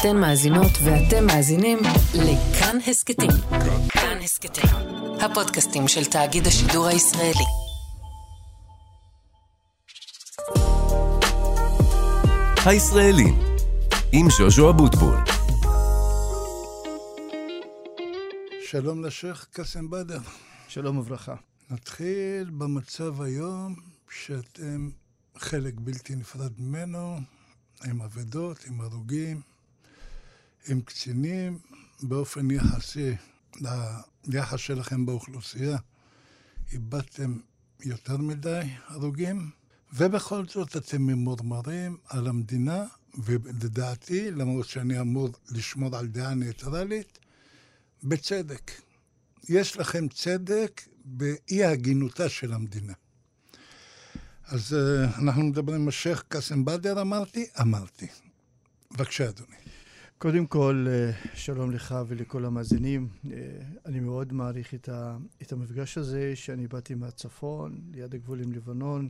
אתן מאזינות ואתם מאזינים לכאן הסכתים. כאן הסכתים, הפודקאסטים של תאגיד השידור הישראלי. הישראלים, עם ז'וז'ו אבוטבול. שלום לשייח' קאסם בדר. שלום וברכה. נתחיל במצב היום שאתם חלק בלתי נפרד ממנו, עם אבדות, עם הרוגים, עם קצינים, באופן יחסי ליחס שלכם באוכלוסייה. איבדתם יותר מדי הרוגים, ובכל זאת אתם ממורמרים על המדינה, ולדעתי, למרות שאני אמור לשמור על דעה ניטרלית, בצדק. יש לכם צדק באי הגינותה של המדינה. אז uh, אנחנו מדברים עם השייח' קאסם בדר, אמרתי? אמרתי. בבקשה, אדוני. קודם כל, אה, שלום לך ולכל המאזינים. אה, אני מאוד מעריך את, ה, את המפגש הזה, שאני באתי מהצפון, ליד הגבול עם לבנון,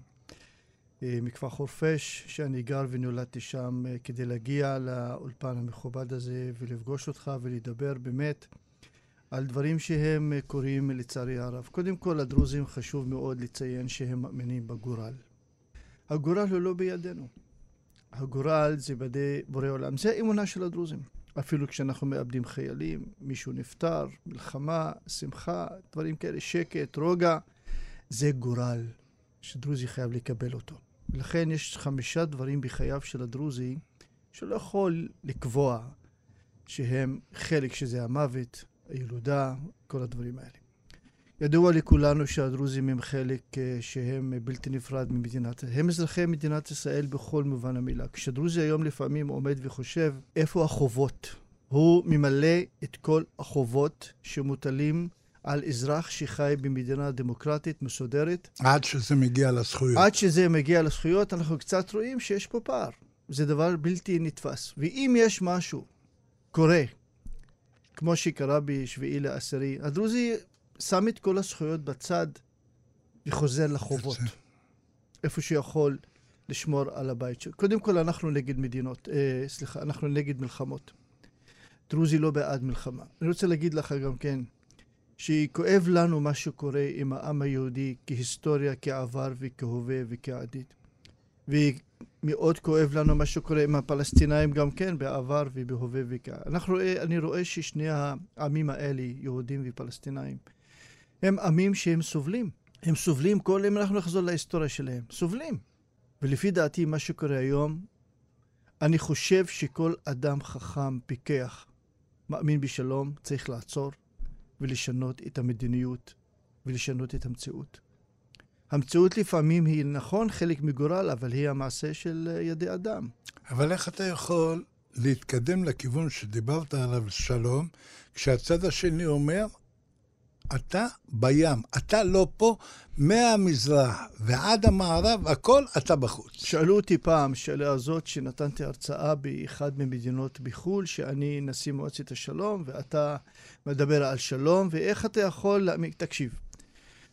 מכפר חורפיש, שאני גר ונולדתי שם כדי להגיע לאולפן המכובד הזה ולפגוש אותך ולדבר באמת על דברים שהם קורים לצערי הרב. קודם כל, הדרוזים חשוב מאוד לציין שהם מאמינים בגורל. הגורל הוא לא בידינו. הגורל זה בידי בורא עולם. זה האמונה של הדרוזים. אפילו כשאנחנו מאבדים חיילים, מישהו נפטר, מלחמה, שמחה, דברים כאלה, שקט, רוגע, זה גורל שדרוזי חייב לקבל אותו. ולכן יש חמישה דברים בחייו של הדרוזי שלא יכול לקבוע שהם חלק שזה המוות, הילודה, כל הדברים האלה. ידוע לכולנו שהדרוזים הם חלק אה, שהם בלתי נפרד ממדינת, הם אזרחי מדינת ישראל בכל מובן המילה. כשדרוזי היום לפעמים עומד וחושב איפה החובות, הוא ממלא את כל החובות שמוטלים על אזרח שחי במדינה דמוקרטית מסודרת. עד שזה מגיע לזכויות. עד שזה מגיע לזכויות, אנחנו קצת רואים שיש פה פער. זה דבר בלתי נתפס. ואם יש משהו קורה, כמו שקרה בשביעי לעשירי, הדרוזי שם את כל הזכויות בצד וחוזר לחובות. איפה שיכול לשמור על הבית שלו. קודם כל, אנחנו נגד מדינות, אה, סליחה, אנחנו נגד מלחמות. דרוזי לא בעד מלחמה. אני רוצה להגיד לך גם כן, שכואב לנו מה שקורה עם העם היהודי כהיסטוריה, כעבר וכהווה וכעתיד. ומאוד כואב לנו מה שקורה עם הפלסטינאים גם כן, בעבר ובהווה וכעתיד. אני רואה ששני העמים האלה, יהודים ופלסטינאים, הם עמים שהם סובלים. הם סובלים כל, אם אנחנו נחזור להיסטוריה שלהם, סובלים. ולפי דעתי, מה שקורה היום, אני חושב שכל אדם חכם, פיקח, מאמין בשלום, צריך לעצור ולשנות את המדיניות ולשנות את המציאות. המציאות לפעמים היא נכון חלק מגורל, אבל היא המעשה של ידי אדם. אבל איך אתה יכול להתקדם לכיוון שדיברת עליו, שלום, כשהצד השני אומר, אתה בים, אתה לא פה, מהמזרח ועד המערב, הכל אתה בחוץ. שאלו אותי פעם, שאלה הזאת, שנתנתי הרצאה באחד ממדינות בחו"ל, שאני נשיא מועצת השלום, ואתה מדבר על שלום, ואיך אתה יכול להאמין, תקשיב.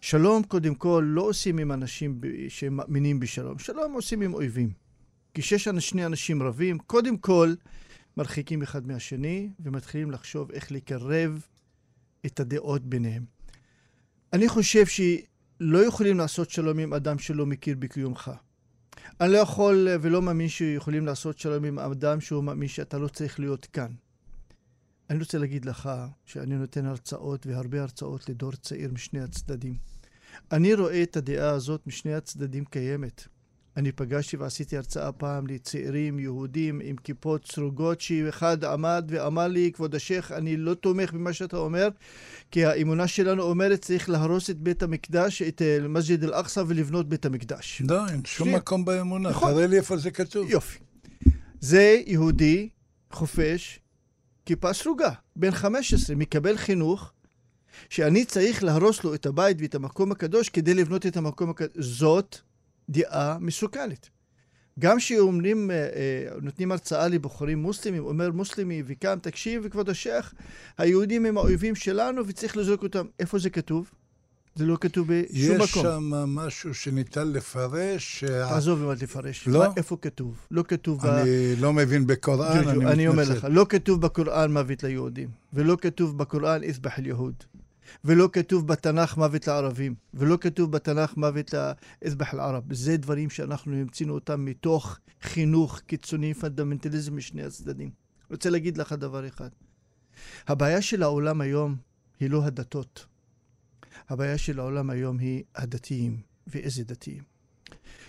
שלום, קודם כל, לא עושים עם אנשים שמאמינים בשלום. שלום עושים עם אויבים. כשיש שני אנשים רבים, קודם כל, מרחיקים אחד מהשני, ומתחילים לחשוב איך לקרב את הדעות ביניהם. אני חושב שלא יכולים לעשות שלום עם אדם שלא מכיר בקיומך. אני לא יכול ולא מאמין שיכולים לעשות שלום עם אדם שהוא מאמין שאתה לא צריך להיות כאן. אני רוצה להגיד לך שאני נותן הרצאות והרבה הרצאות לדור צעיר משני הצדדים. אני רואה את הדעה הזאת משני הצדדים קיימת. אני פגשתי ועשיתי הרצאה פעם לצעירים יהודים עם כיפות סרוגות, שאחד עמד ואמר לי, כבוד השייח, אני לא תומך במה שאתה אומר, כי האמונה שלנו אומרת צריך להרוס את בית המקדש, את מסג'ד אל-אקצא ולבנות בית המקדש. לא, אין שום שני... מקום באמונה. נכון. תראה לי איפה זה כתוב. יופי. זה יהודי, חופש, כיפה סרוגה, בן 15, מקבל חינוך, שאני צריך להרוס לו את הבית ואת המקום הקדוש כדי לבנות את המקום הקדוש. זאת דעה מסוכנת. גם כשאומרים, אה, אה, נותנים הרצאה לבוחרים מוסלמים, אומר מוסלמי וקם, תקשיב, כבוד השייח, היהודים הם האויבים שלנו וצריך לזרוק אותם. איפה זה כתוב? זה לא כתוב בשום יש מקום. שם משהו שניתן לפרש, תעזוב מה לפרש. לא? מה- איפה כתוב? לא כתוב... ב- אני לא מבין בקוראן, אני ג'ו, אני אומר מתנצל. לך, לא כתוב בקוראן מוות ליהודים, ולא כתוב בקוראן אזבח אל-יהוד, ולא כתוב בתנ"ך מוות לערבים, ולא כתוב בתנ"ך מוות לאזבח אל-ערב. זה דברים שאנחנו המצינו אותם מתוך חינוך קיצוני, פונדמנטליזם משני הצדדים. רוצה להגיד לך דבר אחד. הבעיה של העולם היום היא לא הדתות. הבעיה של העולם היום היא הדתיים, ואיזה דתיים.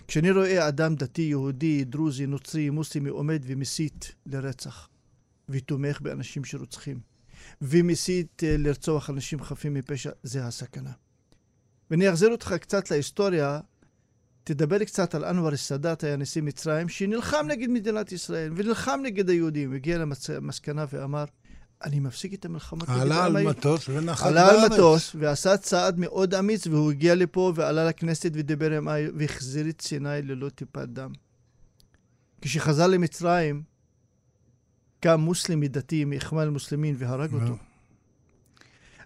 כשאני רואה אדם דתי, יהודי, דרוזי, נוצרי, מוסלמי, עומד ומסית לרצח, ותומך באנשים שרוצחים, ומסית אה, לרצוח אנשים חפים מפשע, זה הסכנה. ואני אחזיר אותך קצת להיסטוריה, תדבר קצת על אנואר סאדאת, היה נשיא מצרים, שנלחם נגד מדינת ישראל, ונלחם נגד היהודים, הגיע למסקנה ואמר, אני מפסיק את המלחמות עלה על היהודי." מטוס ונחת עלה על בארץ. מטוס ועשה צעד מאוד אמיץ, והוא הגיע לפה ועלה לכנסת ודיבר עם ה... והחזיר את סיני ללא טיפת דם. כשחזר למצרים, קם מוסלמי דתי מאחמ"ל המוסלמין והרג. אותו.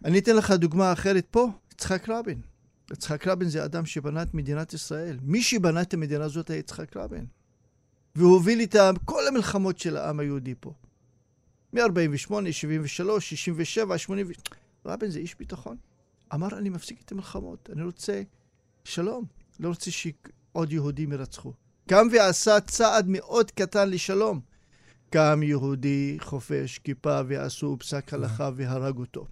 אני אתן לך דוגמה אחרת פה, יצחק רבין. יצחק רבין זה אדם שבנה את מדינת ישראל. מי שבנה את המדינה הזאת היה יצחק רבין. והוא הוביל איתם כל המלחמות של העם היהודי פה. מ-48, 73, 67, 80... רבין זה איש ביטחון. אמר, אני מפסיק את המלחמות, אני רוצה שלום. לא רוצה שעוד יהודים ירצחו. קם ועשה צעד מאוד קטן לשלום. קם יהודי חופש כיפה ועשו פסק הלכה והרג אותו.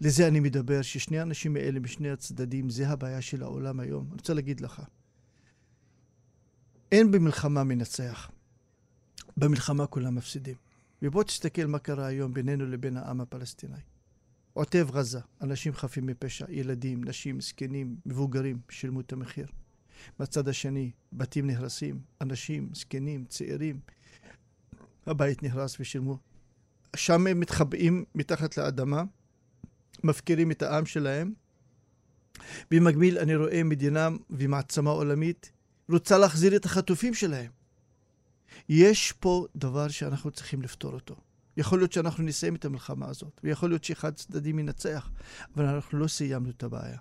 לזה אני מדבר, ששני האנשים האלה משני הצדדים, זה הבעיה של העולם היום. אני רוצה להגיד לך, אין במלחמה מנצח. במלחמה כולם מפסידים. ובוא תסתכל מה קרה היום בינינו לבין העם הפלסטיני. עוטף עזה, אנשים חפים מפשע, ילדים, נשים, זקנים, מבוגרים, שילמו את המחיר. מהצד השני, בתים נהרסים, אנשים, זקנים, צעירים, הבית נהרס ושילמו. שם הם מתחבאים מתחת לאדמה, מפקירים את העם שלהם. במקביל אני רואה מדינה ומעצמה עולמית רוצה להחזיר את החטופים שלהם. יש פה דבר שאנחנו צריכים לפתור אותו. יכול להיות שאנחנו נסיים את המלחמה הזאת, ויכול להיות שאחד הצדדים ינצח, אבל אנחנו לא סיימנו את הבעיה.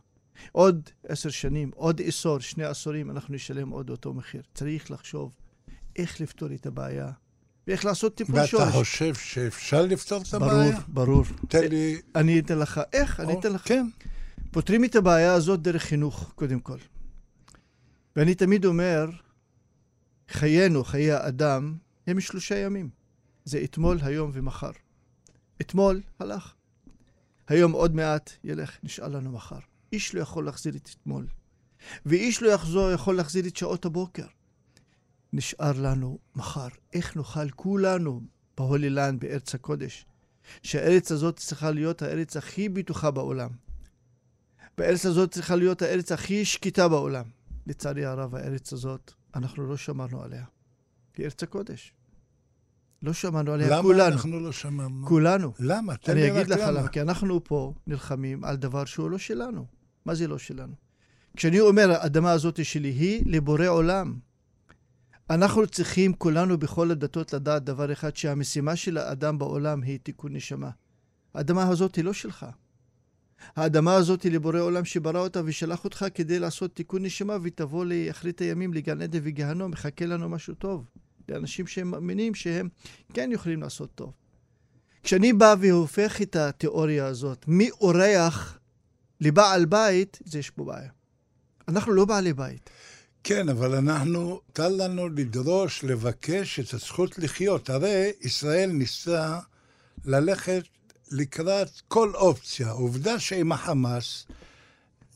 עוד עשר שנים, עוד עשור, שני עשורים, אנחנו נשלם עוד אותו מחיר. צריך לחשוב איך לפתור את הבעיה, ואיך לעשות טיפול ואתה שורש. חושב שאפשר לפתור את ברור, הבעיה? ברור. תן לי... אני אתן לך, איך? אני או- אתן לך. כן. פותרים את הבעיה הזאת דרך חינוך, קודם כל. ואני תמיד אומר, חיינו, חיי האדם, הם שלושה ימים. זה אתמול, היום ומחר. אתמול הלך. היום עוד מעט ילך, נשאר לנו מחר. איש לא יכול להחזיר את אתמול. ואיש לא יחזור, יכול להחזיר את שעות הבוקר. נשאר לנו מחר. איך נוכל כולנו בהולילנד, בארץ הקודש, שהארץ הזאת צריכה להיות הארץ הכי בטוחה בעולם. בארץ הזאת צריכה להיות הארץ הכי שקטה בעולם. לצערי הרב, הארץ הזאת, אנחנו לא שמרנו עליה. היא ארץ הקודש. לא שמרנו עליה, למה כולנו. אנחנו לא שמענו? כולנו. למה? תן אני לי אגיד רק לך למה. למה, כי אנחנו פה נלחמים על דבר שהוא לא שלנו. מה זה לא שלנו? כשאני אומר, האדמה הזאת שלי היא לבורא עולם. אנחנו צריכים כולנו בכל הדתות לדעת דבר אחד, שהמשימה של האדם בעולם היא תיקון נשמה. האדמה הזאת היא לא שלך. האדמה הזאת היא לבורא עולם שברא אותה ושלח אותך כדי לעשות תיקון נשמה ותבוא לאחרית הימים לגן עדן וגיהנום, מחכה לנו משהו טוב. לאנשים שהם מאמינים שהם כן יכולים לעשות טוב. כשאני בא והופך את התיאוריה הזאת מאורח לבעל בית, זה יש פה בעיה. אנחנו לא בעלי בית. כן, אבל אנחנו, תן לנו לדרוש, לבקש את הזכות לחיות. הרי ישראל ניסה ללכת לקראת כל אופציה. עובדה שעם החמאס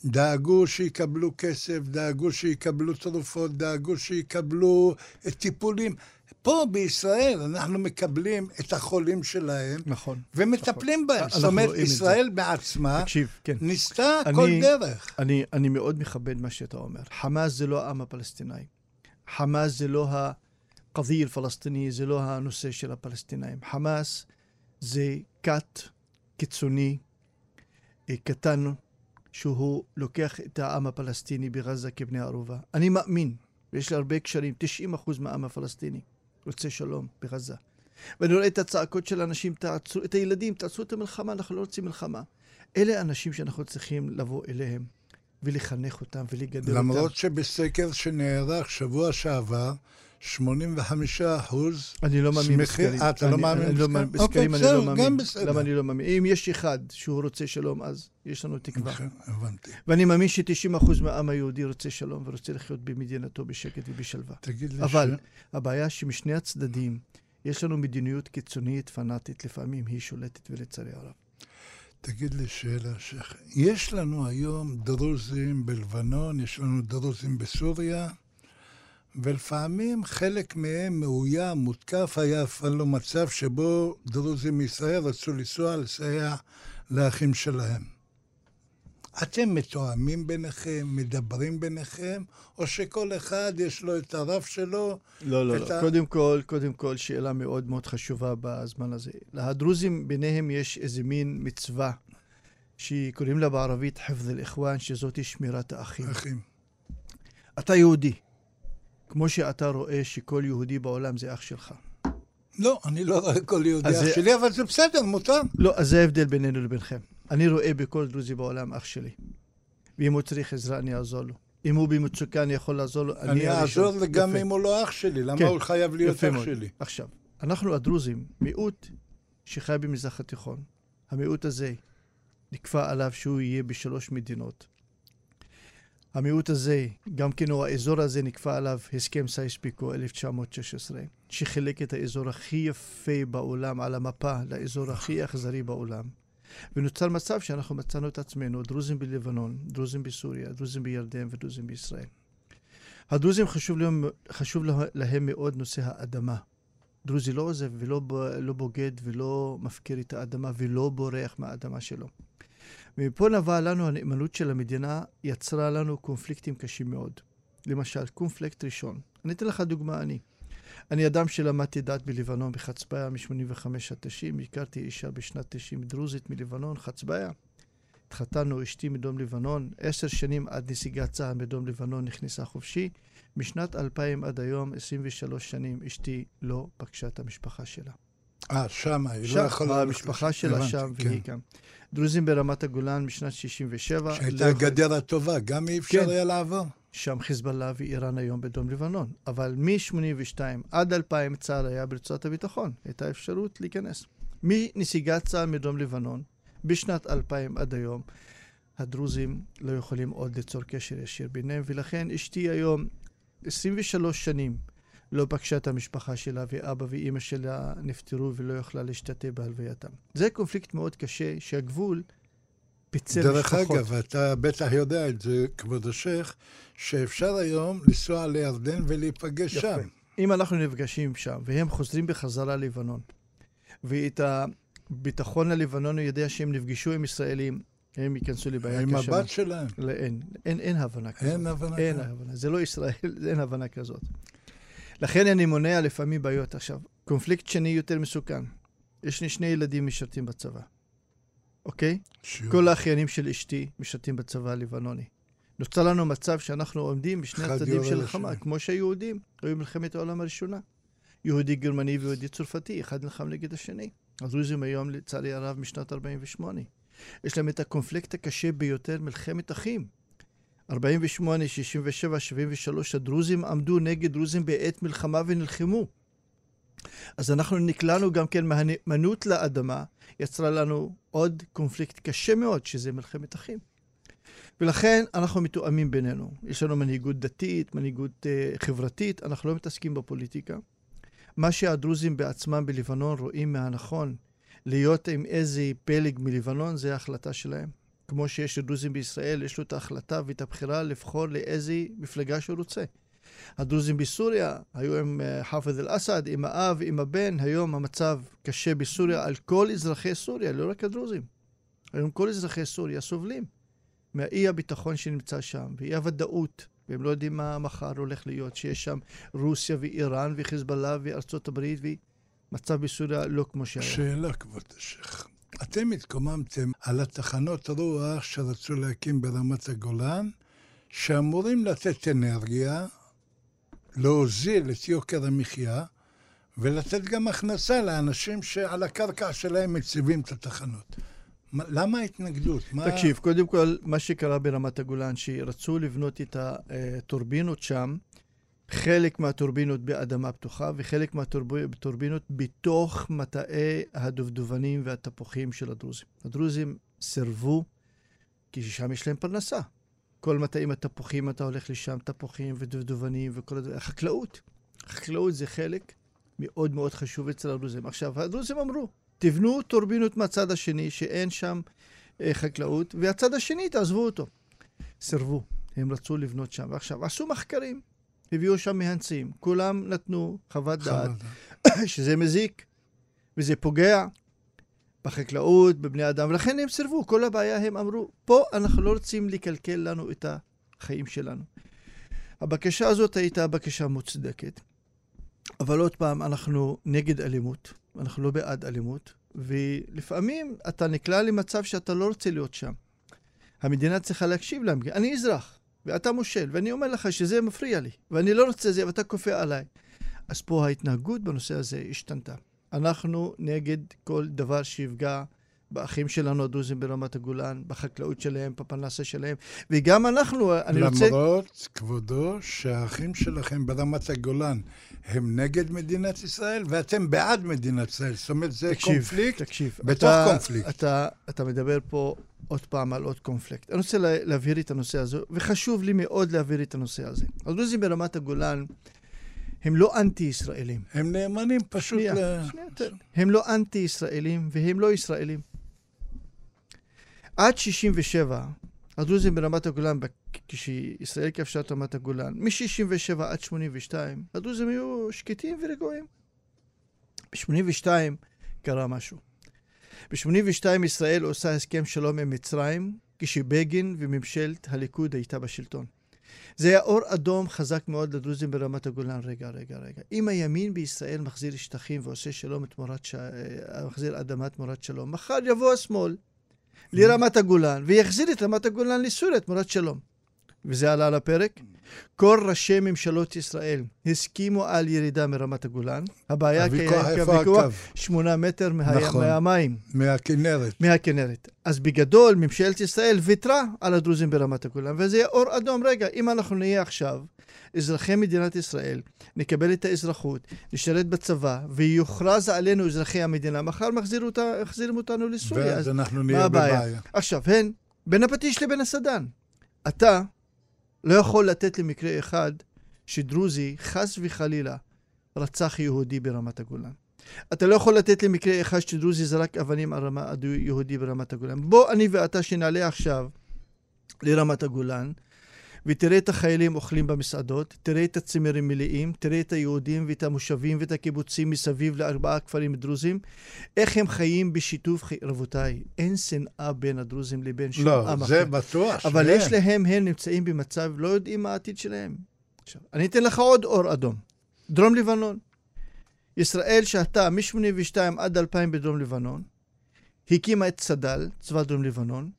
דאגו שיקבלו כסף, דאגו שיקבלו תרופות, דאגו שיקבלו טיפולים. פה בישראל אנחנו מקבלים את החולים שלהם נכון. ומטפלים בהם. אנחנו זאת אומרת. ישראל בעצמה תקשיב, כן. ניסתה אני- כל דרך. אני, אני מאוד מכבד מה שאתה אומר. חמאס זה לא העם הפלסטיני. חמאס זה לא הקדיה הפלסטיני, זה לא הנושא של הפלסטינאים. חמאס זה כת קיצוני, אה, קטן, שהוא לוקח את העם הפלסטיני בעזה כבני ערובה. אני מאמין, ויש לי הרבה קשרים, 90% מהעם הפלסטיני רוצה שלום בעזה. ואני רואה את הצעקות של האנשים, תעצרו, את הילדים, תעצרו את המלחמה, אנחנו לא רוצים מלחמה. אלה האנשים שאנחנו צריכים לבוא אליהם. ולחנך אותם ולגדל אותם. למרות שבסקר שנערך שבוע שעבר, 85 אחוז אני לא מאמין בסקרים. אה, אתה לא מאמין בסקרים? בסקרים? אוקיי, אני בסדר, לא מאמין. גם בסדר. למה אני לא מאמין? אם יש אחד שהוא רוצה שלום, אז יש לנו תקווה. נכון, הבנתי. ואני מאמין ש-90% מהעם היהודי רוצה שלום ורוצה לחיות במדינתו בשקט ובשלווה. תגיד לי אבל ש... הבעיה שמשני הצדדים יש לנו מדיניות קיצונית, פנאטית, לפעמים היא שולטת ולצערי הרב. תגיד לי שאלה, שייח. יש לנו היום דרוזים בלבנון, יש לנו דרוזים בסוריה, ולפעמים חלק מהם מאוים, מותקף, היה אפילו מצב שבו דרוזים מישראל רצו לנסוע לסייע לאחים שלהם. אתם מתואמים ביניכם, מדברים ביניכם, או שכל אחד יש לו את הרב שלו? לא, לא, לא. ה- קודם כל, קודם כל, שאלה מאוד מאוד חשובה בזמן הזה. לדרוזים ביניהם יש איזה מין מצווה שקוראים לה בערבית חפז אל-איחואן, שזאת שמירת האחים. אחים. אתה יהודי, כמו שאתה רואה שכל יהודי בעולם זה אח שלך. לא, אני לא רואה כל יהודי אח זה- שלי, אבל זה בסדר, מותר. לא, אז זה ההבדל בינינו לבינכם. אני רואה בכל דרוזי בעולם אח שלי. ואם הוא צריך עזרה, אני אעזור לו. אם הוא במצוקה, אני יכול לעזור לו. אני. אעזור גם יפה. אם הוא לא אח שלי, למה כן, הוא חייב להיות אח מאוד. שלי? עכשיו, אנחנו הדרוזים, מיעוט שחי במזרח התיכון. המיעוט הזה, נקבע עליו שהוא יהיה בשלוש מדינות. המיעוט הזה, גם כן, או האזור הזה, נקבע עליו הסכם סייס-פיקו 1916, שחילק את האזור הכי יפה בעולם על המפה לאזור הכי אכזרי בעולם. ונוצר מצב שאנחנו מצאנו את עצמנו, דרוזים בלבנון, דרוזים בסוריה, דרוזים בירדן ודרוזים בישראל. הדרוזים חשוב להם, חשוב לה- להם מאוד נושא האדמה. דרוזי לא עוזב ולא לא בוגד ולא מפקיר את האדמה ולא בורח מהאדמה שלו. ומפה נבעה לנו הנאמנות של המדינה, יצרה לנו קונפליקטים קשים מאוד. למשל, קונפליקט ראשון. אני אתן לך דוגמה, אני. אני אדם שלמדתי דת בלבנון בחצביה מ-85 עד 90, הכרתי אישה בשנת 90 דרוזית מלבנון, חצביה. התחתנו, אשתי מדרום לבנון, עשר שנים עד נסיגת צה"ל מדרום לבנון נכנסה חופשי. משנת 2000 עד היום, 23 שנים, אשתי לא פגשה את המשפחה שלה. אה, שמה, היא לא שם, יכולה... המשפחה שלה שם כן. והיא כאן. דרוזים ברמת הגולן משנת 67. שהייתה לא הגדר הטובה, גם אי אפשר כן. היה לעבור. שם חיזבאללה ואיראן היום בדרום לבנון. אבל מ-82 עד 2000 צה"ל היה ברצועת הביטחון. הייתה אפשרות להיכנס. מנסיגת צה"ל מדרום לבנון, בשנת 2000 עד היום, הדרוזים לא יכולים עוד ליצור קשר ישיר ביניהם, ולכן אשתי היום 23 שנים לא פגשה את המשפחה שלה, ואבא ואימא שלה נפטרו ולא יכלה להשתתף בהלווייתם. זה קונפליקט מאוד קשה, שהגבול פיצל דרך משפחות. אגב, אתה בטח יודע את זה, כבוד השייח, שאפשר היום לנסוע לירדן ולהיפגש יפה. שם. אם אנחנו נפגשים שם, והם חוזרים בחזרה ללבנון, ואת הביטחון הוא יודע שהם נפגשו עם ישראלים, הם ייכנסו לבעיה עם קשה. הבת שלהם. לא, אין, אין, אין הבנה כזאת. אין הבנה. אין כזאת. הבנה. זה לא ישראל, אין הבנה כזאת. לכן אני מונע לפעמים בעיות. עכשיו, קונפליקט שני יותר מסוכן. יש לי שני ילדים משרתים בצבא, אוקיי? שיעור. כל האחיינים של אשתי משרתים בצבא הלבנוני. נוצר לנו מצב שאנחנו עומדים בשני הצדדים של. החמה, כמו שהיהודים היו במלחמת העולם הראשונה. יהודי גרמני ויהודי צרפתי, אחד נלחם נגד השני. הדרוזים היום, לצערי הרב, משנת 48. יש להם את הקונפליקט הקשה ביותר, מלחמת אחים. 48, 67, 73, הדרוזים עמדו נגד דרוזים בעת מלחמה ונלחמו. אז אנחנו נקלענו גם כן מהנאמנות לאדמה, יצרה לנו עוד קונפליקט קשה מאוד, שזה מלחמת אחים. ולכן אנחנו מתואמים בינינו. יש לנו מנהיגות דתית, מנהיגות uh, חברתית, אנחנו לא מתעסקים בפוליטיקה. מה שהדרוזים בעצמם בלבנון רואים מהנכון להיות עם איזה פלג מלבנון, זה ההחלטה שלהם. כמו שיש לדרוזים בישראל, יש לו את ההחלטה ואת הבחירה לבחור לאיזה מפלגה שהוא רוצה. הדרוזים בסוריה היו עם אה, חאפז אל-אסד, עם האב, עם הבן, היום המצב קשה בסוריה על כל אזרחי סוריה, לא רק הדרוזים. היום כל אזרחי סוריה סובלים מהאי הביטחון שנמצא שם, ואי הוודאות, והם לא יודעים מה מחר הולך להיות, שיש שם רוסיה ואיראן וחיזבאללה וארצות הברית, ומצב בסוריה לא כמו שהיה. שאלה, כבוד השייח. אתם התקוממתם על התחנות רוח שרצו להקים ברמת הגולן, שאמורים לתת אנרגיה, להוזיל את יוקר המחיה, ולתת גם הכנסה לאנשים שעל הקרקע שלהם מציבים את התחנות. מה- למה ההתנגדות? מה... קודם כל, מה שקרה ברמת הגולן, שרצו לבנות את הטורבינות שם, חלק מהטורבינות באדמה פתוחה וחלק מהטורבינות בתוך מטעי הדובדבנים והתפוחים של הדרוזים. הדרוזים סירבו, כי שם יש להם פרנסה. כל מטעים התפוחים, אתה הולך לשם, תפוחים ודובדבנים וכל הדברים. החקלאות. החקלאות זה חלק מאוד מאוד חשוב אצל הדרוזים. עכשיו, הדרוזים אמרו, תבנו טורבינות מהצד השני, שאין שם אה, חקלאות, והצד השני, תעזבו אותו. סירבו, הם רצו לבנות שם. ועכשיו, עשו מחקרים, הביאו שם מהנדסים, כולם נתנו חוות דעת. שזה מזיק, וזה פוגע בחקלאות, בבני אדם, ולכן הם סירבו. כל הבעיה, הם אמרו, פה אנחנו לא רוצים לקלקל לנו את החיים שלנו. הבקשה הזאת הייתה בקשה מוצדקת, אבל עוד פעם, אנחנו נגד אלימות, אנחנו לא בעד אלימות, ולפעמים אתה נקלע למצב שאתה לא רוצה להיות שם. המדינה צריכה להקשיב להם. אני אזרח, ואתה מושל, ואני אומר לך שזה מפריע לי, ואני לא רוצה זה, ואתה כופה עליי. אז פה ההתנהגות בנושא הזה השתנתה. אנחנו נגד כל דבר שיפגע באחים שלנו הדרוזים ברמת הגולן, בחקלאות שלהם, בפרנסה שלהם, וגם אנחנו, אני רוצה... למרות, כבודו, שהאחים שלכם ברמת הגולן הם נגד מדינת ישראל, ואתם בעד מדינת ישראל. זאת אומרת, זה תקשיב, קונפליקט תקשיב, בתוך אתה, קונפליקט. אתה, אתה מדבר פה עוד פעם על עוד קונפליקט. אני רוצה לה, להבהיר את הנושא הזה, וחשוב לי מאוד להבהיר את הנושא הזה. הדרוזים ברמת הגולן הם לא אנטי-ישראלים. הם נאמנים פשוט שנייה, ל... שנייה, הם לא אנטי-ישראלים והם לא ישראלים. עד 67, הדרוזים ברמת הגולן, כשישראל כבשה את רמת הגולן, מ-67 עד 82, הדרוזים היו שקטים ורגועים. ב-82 קרה משהו. ב-82 ישראל עושה הסכם שלום עם מצרים, כשבגין וממשלת הליכוד הייתה בשלטון. זה היה אור אדום חזק מאוד לדרוזים ברמת הגולן. רגע, רגע, רגע. אם הימין בישראל מחזיר שטחים ועושה שלום תמורת ש... אה, מחזיר אדמה תמורת שלום, מחר יבוא השמאל לרמת הגולן ויחזיר את רמת הגולן לסוריה תמורת שלום. וזה עלה על הפרק. כל ראשי ממשלות ישראל הסכימו על ירידה מרמת הגולן. הבעיה הוויכוח הקו? שמונה מטר מה... נכון. מהמים. מהכנרת. מהכנרת. אז בגדול, ממשלת ישראל ויתרה על הדרוזים ברמת הגולן, וזה יהיה אור אדום. רגע, אם אנחנו נהיה עכשיו אזרחי מדינת ישראל, נקבל את האזרחות, נשרת בצבא, ויוכרז עלינו אזרחי המדינה, מחר מחזירים אותנו לסוריה. ואז אז אנחנו נהיה? בבעיה. עכשיו, הן בין הפטיש לבין הסדן. אתה לא יכול לתת למקרה אחד שדרוזי, חס וחלילה, רצח יהודי ברמת הגולן. אתה לא יכול לתת למקרה אחד שדרוזי זרק אבנים על רמה, יהודי ברמת הגולן. בוא אני ואתה שנעלה עכשיו לרמת הגולן, ותראה את החיילים אוכלים במסעדות, תראה את הצימרים מלאים, תראה את היהודים ואת המושבים ואת הקיבוצים מסביב לארבעה כפרים דרוזים, איך הם חיים בשיתוף חי... רבותיי, אין שנאה בין הדרוזים לבין שום לא, עם זה אחר. בטוח. אבל שאין. יש להם, הם נמצאים במצב, לא יודעים מה העתיד שלהם. עכשיו, אני אתן לך עוד אור אדום. דרום לבנון. ישראל שהתה מ-82 עד 2000 בדרום לבנון, הקימה את צד"ל, צבא דרום לבנון,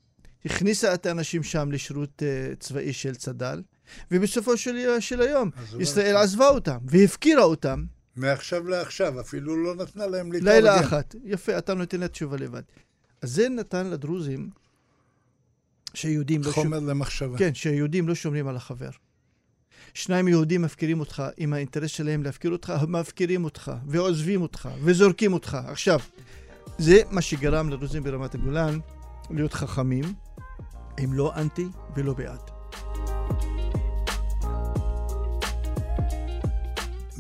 הכניסה את האנשים שם לשירות uh, צבאי של צד"ל, ובסופו של, של היום הוא ישראל לא- עזבה אותם והפקירה אותם מעכשיו לעכשיו, אפילו לא נתנה להם להתארגן. לילה אחת. יפה, אתה נותן לה תשובה לבד. אז זה נתן לדרוזים שהיהודים לא חומר למחשבה. כן, שהיהודים לא שומרים על החבר. שניים יהודים מפקירים אותך, עם האינטרס שלהם להפקיר אותך, הם מפקירים אותך, ועוזבים אותך, וזורקים אותך. עכשיו, זה מה שגרם לדרוזים ברמת הגולן להיות חכמים, הם לא אנטי ולא בעד.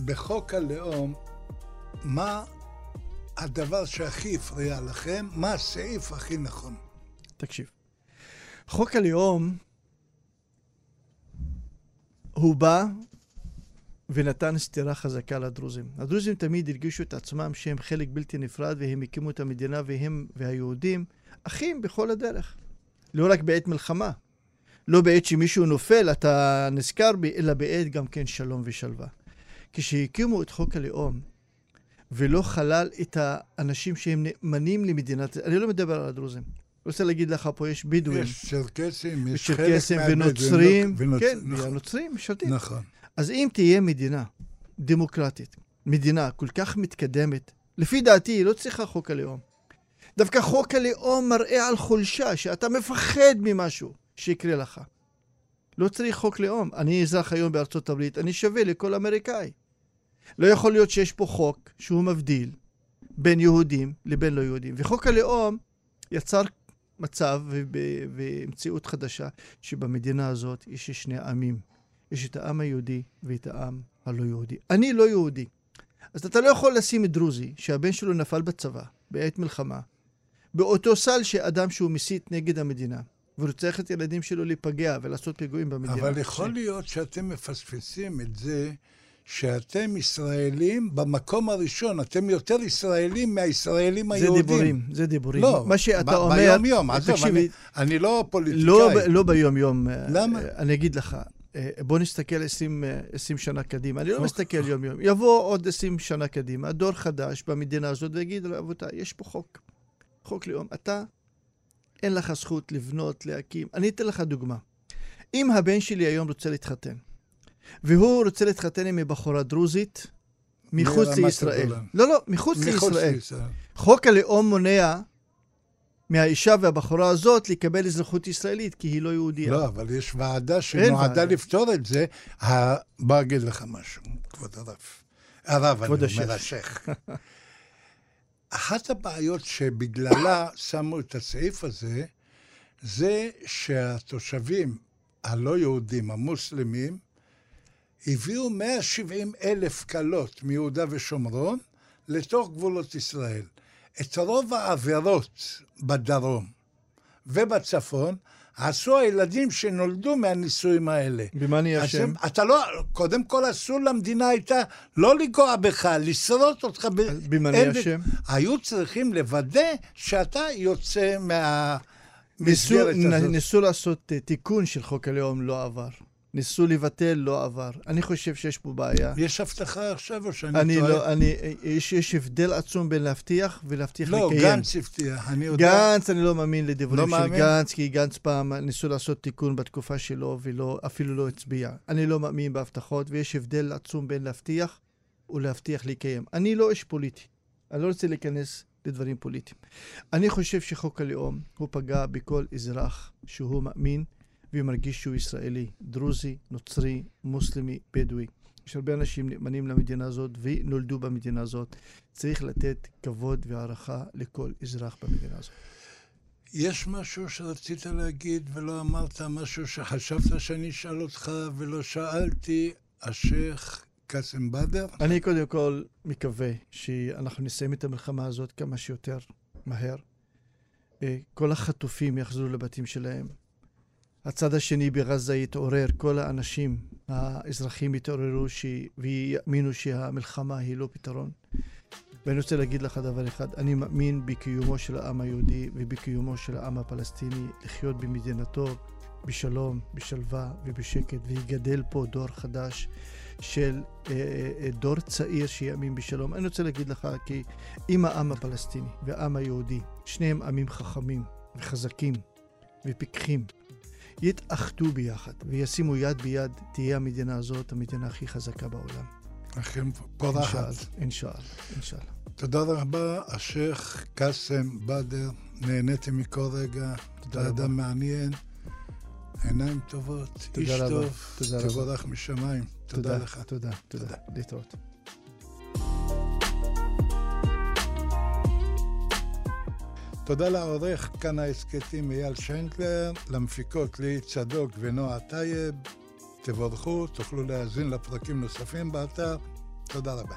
בחוק הלאום, מה הדבר שהכי הפריע לכם? מה הסעיף הכי נכון? תקשיב, חוק הלאום, הוא בא ונתן סטירה חזקה לדרוזים. הדרוזים תמיד הרגישו את עצמם שהם חלק בלתי נפרד והם הקימו את המדינה והם והיהודים אחים בכל הדרך. לא רק בעת מלחמה. לא בעת שמישהו נופל אתה נזכר בי, אלא בעת גם כן שלום ושלווה. כשהקימו את חוק הלאום ולא כלל את האנשים שהם נאמנים למדינת... אני לא מדבר על הדרוזים. רוצה להגיד לך, פה יש בדואים, יש צ'רקסים, יש חלק מהבדואים, ונוצרים, ונוצ- כן, נכון, והנוצרים משרתים. נכון. אז אם תהיה מדינה דמוקרטית, מדינה כל כך מתקדמת, לפי דעתי היא לא צריכה חוק הלאום. דווקא חוק הלאום מראה על חולשה, שאתה מפחד ממשהו שיקרה לך. לא צריך חוק לאום. אני אזרח היום בארצות הברית, אני שווה לכל אמריקאי. לא יכול להיות שיש פה חוק שהוא מבדיל בין יהודים לבין לא יהודים. וחוק הלאום יצר מצב ומציאות חדשה שבמדינה הזאת יש שני עמים. יש את העם היהודי ואת העם הלא יהודי. אני לא יהודי. אז אתה לא יכול לשים דרוזי, שהבן שלו נפל בצבא, בעת מלחמה, באותו סל שאדם שהוא מסית נגד המדינה, ורוצח את הילדים שלו להיפגע ולעשות פיגועים במדינה. אבל יכול להיות שאתם מפספסים את זה שאתם ישראלים במקום הראשון, אתם יותר ישראלים מהישראלים היהודים. זה דיבורים, זה דיבורים. לא, מה שאתה ב- אומר... ביום-יום, עזוב, תקשיב, אני, אני לא פוליטיקאי. לא, לא ביום-יום. למה? אה, אני אגיד לך, אה, בוא נסתכל 20, אה, 20 שנה קדימה. אני לא אוקיי. מסתכל יום-יום. יבוא עוד 20 שנה קדימה, דור חדש במדינה הזאת, ויגיד, רבותיי, יש פה חוק. חוק לאום. אתה, אין לך זכות לבנות, להקים. אני אתן לך דוגמה. אם הבן שלי היום רוצה להתחתן, והוא רוצה להתחתן עם בחורה דרוזית, מחוץ לישראל. לא, לא, מחוץ מחוץ לישראל. לישראל. חוק הלאום מונע מהאישה והבחורה הזאת לקבל אזרחות ישראלית, כי היא לא יהודייה. לא, אבל יש ועדה שנועדה ועדה. לפתור את זה. ה- בוא אגיד לך משהו, כבוד הרב. הרב, אני אומר, השייח. אחת הבעיות שבגללה שמו את הסעיף הזה, זה שהתושבים הלא יהודים, המוסלמים, הביאו 170 אלף כלות מיהודה ושומרון לתוך גבולות ישראל. את רוב העבירות בדרום ובצפון עשו הילדים שנולדו מהנישואים האלה. במה אז אשם? אתה לא, קודם כל אסור למדינה הייתה לא לנגוע בך, לשרוט אותך. ב- במה ב- אשם? היו צריכים לוודא שאתה יוצא ניסו, נ- הזאת. ניסו לעשות אה, תיקון של חוק הלאום, לא עבר. ניסו לבטל, לא עבר. אני חושב שיש פה בעיה. יש הבטחה עכשיו או שאני אני טועה? לא, אני, יש, יש הבדל עצום בין להבטיח ולהבטיח לא, לקיים. גנץ הבטיח, אני יודע. גנץ, אני לא מאמין לדברים לא של מאמין? גנץ, כי גנץ פעם ניסו לעשות תיקון בתקופה שלו ואפילו לא הצביע. אני לא מאמין בהבטחות, ויש הבדל עצום בין להבטיח ולהבטיח לקיים. אני לא איש פוליטי, אני לא רוצה להיכנס לדברים פוליטיים. אני חושב שחוק הלאום, הוא פגע בכל אזרח שהוא מאמין ומרגיש שהוא ישראלי, דרוזי, נוצרי, מוסלמי, בדואי. יש הרבה אנשים נאמנים למדינה הזאת ונולדו במדינה הזאת. צריך לתת כבוד והערכה לכל אזרח במדינה הזאת. יש משהו שרצית להגיד ולא אמרת, משהו שחשבת שאני אשאל אותך ולא שאלתי, השייח' קאסם בדר? אני קודם כל מקווה שאנחנו נסיים את המלחמה הזאת כמה שיותר מהר. אה, כל החטופים יחזרו לבתים שלהם. הצד השני בעזה יתעורר, כל האנשים, האזרחים יתעוררו ש... ויאמינו שהמלחמה היא לא פתרון. ואני רוצה להגיד לך דבר אחד, אני מאמין בקיומו של העם היהודי ובקיומו של העם הפלסטיני לחיות במדינתו בשלום, בשלווה ובשקט, ויגדל פה דור חדש של אה, אה, דור צעיר שיאמין בשלום. אני רוצה להגיד לך כי אם העם הפלסטיני והעם היהודי, שניהם עמים חכמים וחזקים ופיקחים, יתאחדו ביחד וישימו יד ביד, תהיה המדינה הזאת המדינה הכי חזקה בעולם. אכן פורחת. אינשאללה, אינשאללה. תודה רבה, השייח' קאסם בדר, נהניתי מכל רגע, תודה רבה. אדם מעניין, עיניים טובות, תודה איש רבה, טוב, תודה. תבורך משמיים. תודה לך. תודה, תודה. להתראות. תודה לעורך כאן ההסכתים אייל שיינקלר, למפיקות ליהי צדוק ונועה טייב. תבורכו, תוכלו להאזין לפרקים נוספים באתר. תודה רבה.